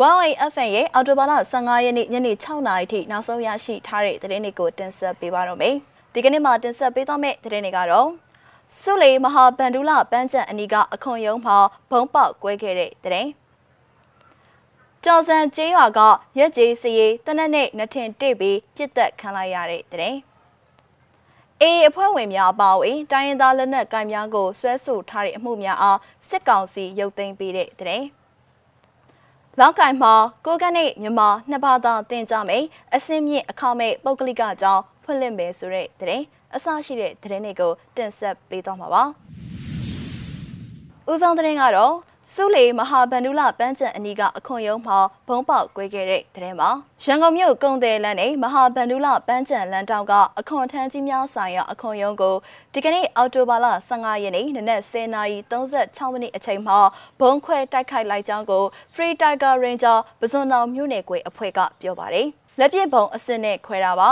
YFN ရဲ့အော်တိုဘာလ15ရက်နေ့ညနေ6နာရီထိနောက်ဆုံးရရှိထားတဲ့သတင်းတွေကိုတင်ဆက်ပေးပါတော့မယ်။ဒီကနေ့မှာတင်ဆက်ပေးသွားမယ့်သတင်းတွေကတော့စုလီမဟာဗန္ဒူလာပန်းချံအနီကအခွန်ယုံမှာဘုံပေါက်ကွဲခဲ့တဲ့သတင်း။ကျော်စံကျေးရွာကရက်ကြီးစရီတနက်နေ့နှထင်တိပြီးပြစ်သက်ခံလိုက်ရတဲ့သတင်း။အေးအဖွဲ့ဝင်များအပါအဝင်တိုင်းရင်းသားလက်နက်ကိုင်များကိုဆွဲဆိုထားတဲ့အမှုများအားစစ်ကောင်စီရုပ်သိမ်းပေးတဲ့တဲ့ လောက်ကင်မှာကိုကနဲ့မြန်မာနှစ်ဘာသာတင်ကြမယ်အစင်းမြင့်အခမဲ့ပုဂ္ဂလိကကြောင်းဖွင့်လှစ်မယ်ဆိုတဲ့တဲ့အစရှိတဲ့သတင်းတွေကိုတင်ဆက်ပေးသွားမှာပါ။ဦးဆောင်သတင်းကတော့ စုလီမဟာဗန္ဒူလာပန်းချံအနီကအခွန်ယုံမှာဘုံပေါက်ကွဲခဲ့တဲ့သတင်းပါရန်ကုန်မြို့ကုန်းတယ်လမ်းနဲ့မဟာဗန္ဒူလာပန်းချံလမ်းတောင်ကအခွန်ထမ်းကြီးများဆိုင်ရာအခွန်ယုံကိုဒီကနေ့အောက်တိုဘာလ15ရက်နေ့နနက်10:36မိနစ်အချိန်မှာဘုံခွဲတိုက်ခိုက်လိုက်ကြောင်းကို Free Tiger Ranger ပဇွန်တော်မြို့နယ်ကွယ်အဖွဲ့ကပြောပါတယ်လက်ပြဘုံအစ်စ်နဲ့ခွဲတာပါ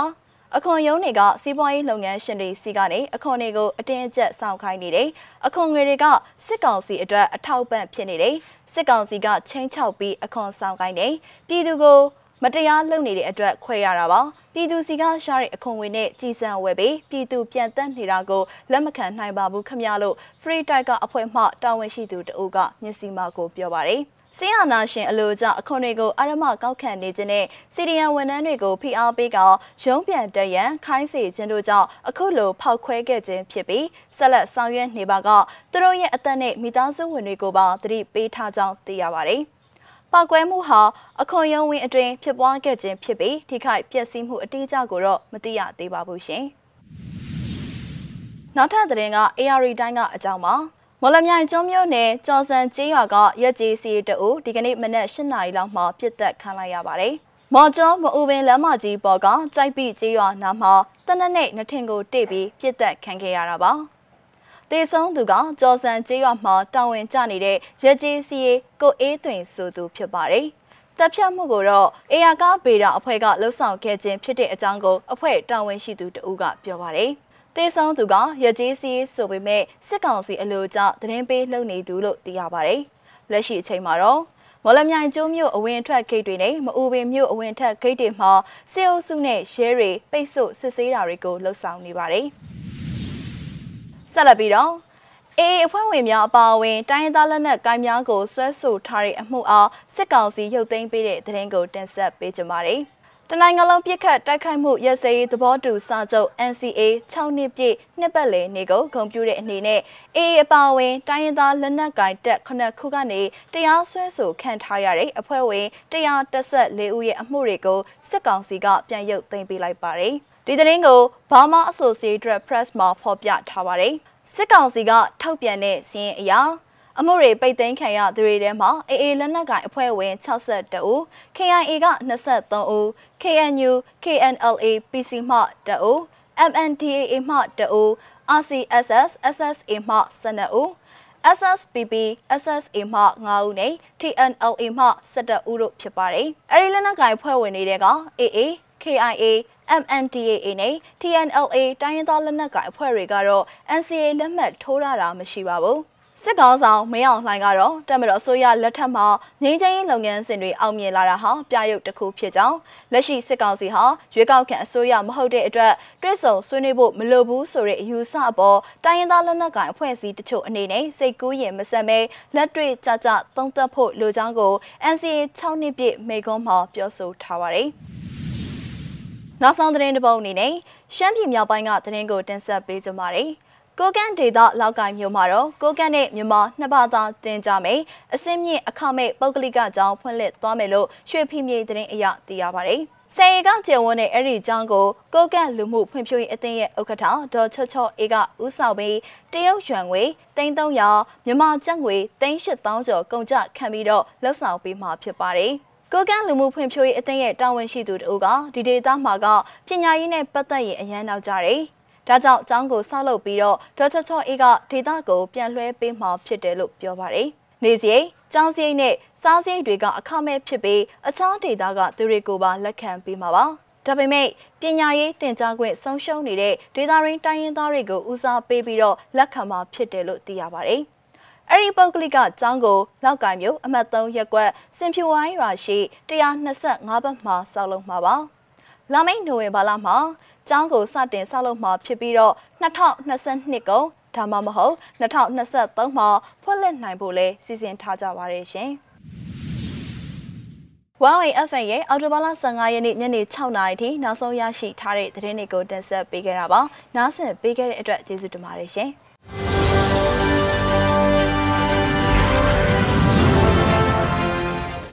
အခွန်ရုံးတွေကစီးပွားရေးလုပ်ငန်းရှင်တွေစီကနေအခွန်တွေကိုအတင်းအကျပ်ဆောင်ခိုင်းနေတယ်။အခွန်ငွေတွေကစစ်ကောင်စီအတွက်အထောက်ပံ့ဖြစ်နေတယ်။စစ်ကောင်စီကချင်းချောက်ပြီးအခွန်ဆောင်ခိုင်းတယ်။ပြည်သူကိုမတရားလုပ်နေတဲ့အတွက်ခွဲရတာပါပြည်သူစီကရှားတဲ့အခွန်ငွေနဲ့ကြည်စံဝယ်ပြီးပြည်သူပြန်တက်နေတာကိုလက်မခံနိုင်ပါဘူးခမရလို့ Free Tiger အဖွဲ့မှတာဝန်ရှိသူတအုပ်ကမျက်စိမှကိုပြောပါတယ် ဆင်းအာနာရှင်အလိုကြောင့်အခွန်တွေကိုအရမကောက်ခံနေခြင်းနဲ့စီဒီယန်ဝန်ထမ်းတွေကိုဖိအားပေးကရုံးပြန်တက်ရန်ခိုင်းစေခြင်းတို့ကြောင့်အခုလိုဖောက်ခွဲခဲ့ခြင်းဖြစ်ပြီးဆက်လက်ဆောင်ရွက်နေပါကသူတို့ရဲ့အသက်နဲ့မိသားစုဝင်တွေကိုပါသတိပေးထားကြောင်းသိရပါတယ်။ပောက်ကွဲမှုဟာအခွန်ရုံးဝင်အတွင်းဖြစ်ပွားခဲ့ခြင်းဖြစ်ပြီးထိခိုက်ပျက်စီးမှုအတိအကျကိုတော့မသိရသေးပါဘူးရှင်။နောက်ထပ်သတင်းက AR တိုင်းကအကြောင်းပါ။ မော်လမြိုင်ကျွန်းမြို့နယ်ကျော်စံကျေးရွာကရက်ကြီးစီတအူဒီကနေ့မနက်၈နာရီလောက်မှာပြစ်တက်ခံလိုက်ရပါတယ်။မော်ကျော်မအူပင်လမ်းမကြီးပေါ်ကကြိုက်ပိကျေးရွာနားမှာတနက်နေ့နှထင်ကိုတိပြီးပြစ်တက်ခံခဲ့ရတာပါ။တေဆုံးသူကကျော်စံကျေးရွာမှာတာဝန်ကျနေတဲ့ရက်ကြီးစီကိုအေးသွင်ဆိုသူဖြစ်ပါတယ်။တပ်ဖြတ်မှုကိုတော့အေယာကားဗေဒအဖွဲ့ကလှုပ်ဆောင်ခဲ့ခြင်းဖြစ်တဲ့အကြောင်းကိုအဖွဲ့တာဝန်ရှိသူတဦးကပြောပါတယ်။ တေဆောင်သူကရကြေးစီးဆိုပေမဲ့စစ်ကောင်စီအလို့ကြောင့်သတင်းပေးလှုပ်နေသူလို့သိရပါတယ်။လက်ရှိအချိန်မှာတော့မော်လမြိုင်ကျိုးမြို့အဝင်ထွက်ဂိတ်တွေနဲ့မအူပင်မြို့အဝင်ထွက်ဂိတ်တွေမှာစေအုပ်စုနဲ့ရဲတွေပိတ်ဆို့စစ်ဆေးတာတွေကိုလှုပ်ဆောင်နေပါတယ်။ဆက်လက်ပြီးတော့အေးအဖွဲ့ဝင်များအပါအဝင်တိုင်းရင်းသားလက်နက်ကိုင်များကိုဆွဲဆိုထားတဲ့အမှုအားစစ်ကောင်စီရုပ်သိမ်းပေးတဲ့သတင်းကိုတင်ဆက်ပေးကြပါမယ်။ တနိုင်ငံလုံးပြစ်ခတ်တိုက်ခိုက်မှုရစရေးသဘောတူစာချုပ် NCA 6နှစ်ပြည့်နှစ်ပတ်လည်နေ့ကိုဂုဏ်ပြုတဲ့အနေနဲ့ AA အပါအဝင်တိုင်းရင်းသားလက်နက်ကိုင်တပ်ခုနှစ်ခုကနေတရားစွဲဆိုခံထားရတဲ့အဖွဲ့ဝင်114ဦးရဲ့အမှုတွေကိုစစ်ကောင်စီကပြန်ရုပ်သိမ်းပေးလိုက်ပါတယ်။ဒီသတင်းကို Burma Associated Press မှာဖော်ပြထားပါတယ်။စစ်ကောင်စီကထုတ်ပြန်တဲ့စီးရင်အရာ အမှုတွေပိတ်သိမ်းခံရသူတွေထဲမှာ AA လက်နက်ကိုင်အဖွဲ့ဝင်62ဦး KIA က23ဦး KNU KNLA PC မှ2ဦး MNDAA မှ2ဦး RCSS SSA မှ12ဦး SSPP SSA မှ9ဦးနဲ့ TNLA မှ17ဦးတို့ဖြစ်ပါတယ်။အဲဒီလက်နက်ကိုင်ဖွဲ့ဝင်တွေက AA KIA MNDAA နဲ့ TNLA တိုင်းရင်းသားလက်နက်ကိုင်အဖွဲ့တွေကတော့ NCA လက်မှတ်ထိုးရတာမရှိပါဘူး။ စစ်ကောင်ဆောင်မင်းအောင်လှိုင်ကတော့တက်မတော်အစိုးရလက်ထက်မှာငင်းချင်းလုပ်ငန်းစဉ်တွေအောင်မြင်လာတာဟာပြရုပ်တစ်ခုဖြစ်ကြောင်းလက်ရှိစစ်ကောင်စီဟာရွေးကောက်ခံအစိုးရမဟုတ်တဲ့အတွက်တွဲဆုံဆွေးနွေးဖို့မလိုဘူးဆိုတဲ့အယူဆအပေါ်တိုင်းရင်းသားလက်နက်ကိုင်အဖွဲ့အစည်းတချို့အနေနဲ့စိတ်ကူးရင်မဆက်မဲလက်တွေ့ကြကြသုံးသပ်ဖို့လိုကြောင်းကို NCA 6နှစ်ပြည့်မေကွန်းမှာပြောဆိုထားပါတယ်နောက်ဆုံးသတင်းတစ်ပုဒ်အနေနဲ့ရှမ်းပြည်မြောက်ပိုင်းကသတင်းကိုတင်ဆက်ပေးကြပါမယ်။ ကိုကန့်ဒေသလောက်ကိုင်မြို့မှာတော့ကိုကန့်နဲ့မြန်မာနှစ်ဘာသာတင်ကြမယ်အစင်းမြင့်အခမဲ့ပုဂ္ဂလိကကျောင်းဖွင့်လှစ်သွားမယ်လို့ရွှေဖီမြေသတင်းအရသိရပါတယ်။ဆယ်ရီကကျေဝန်းတဲ့အဲ့ဒီကျောင်းကိုကိုကန့်လူမှုဖွံ့ဖြိုးရေးအသင်းရဲ့ဥက္ကဋ္ဌဒေါ်ချော့ချော့အေးကဦးဆောင်ပြီးတရုတ်ရွှန်ငွေ3300မြန်မာကျပ်ငွေ3800ကျော်ကုန်ကျခံပြီးတော့လှုပ်ဆောင်ပေးမှာဖြစ်ပါတယ်။ကိုကန်းလူမှုဖွံ့ဖြိုးရေးအသင်းရဲ့တာဝန်ရှိသူတို့ကဒီဒေသမှာကပညာရေးနဲ့ပတ်သက်ရင်အရန်နောက်ကြတယ် ဒါကြောင့်ကျောင်းကိုဆောက်လုပ်ပြီးတော့ဒေါ်ချချောအေးကဒေသကိုပြန်လွှဲပေးမှဖြစ်တယ်လို့ပြောပါတယ်။နေစီကျောင်းစရိတ်နဲ့စားစရိတ်တွေကအခမဲ့ဖြစ်ပြီးအခြားဒေသကသူတွေကိုပါလက်ခံပေးမှာပါ။ဒါပေမဲ့ပညာရေးသင်ကြားခွင့်ဆုံးရှုံးနေတဲ့ဒေသရင်းတိုင်းရင်းသားတွေကိုဦးစားပေးပြီးတော့လက်ခံမှာဖြစ်တယ်လို့သိရပါတယ်။အဲ့ဒီပုဂ္ဂလိကကျောင်းကိုလောက်ကင်မြို့အမှတ်3ရပ်ကွက်စင်ဖြူဝိုင်းရွာရှိ125ဘတ်မှာဆောက်လုပ်မှာပါ။ လာမယ့်နိုဝင်ဘာလမှာကျောင်းကိုစတင်ဆောက်လုပ်မှာဖြစ်ပြီးတော့2022ကုန်ဒါမှမဟုတ်2023မှာဖွင့်လှစ်နိုင်ဖို့လဲစီစဉ်ထားကြပါရရှင်။ Huawei FN ရဲ့အော်တိုဘာလ15ရက်နေ့ညနေ6နာရီထိနောက်ဆုံးရရှိထားတဲ့သတင်းတွေကိုတင်ဆက်ပေးခဲ့တာပါ။နားဆင်ပေးခဲ့တဲ့အတွက်ကျေးဇူးတင်ပါတယ်ရှင်။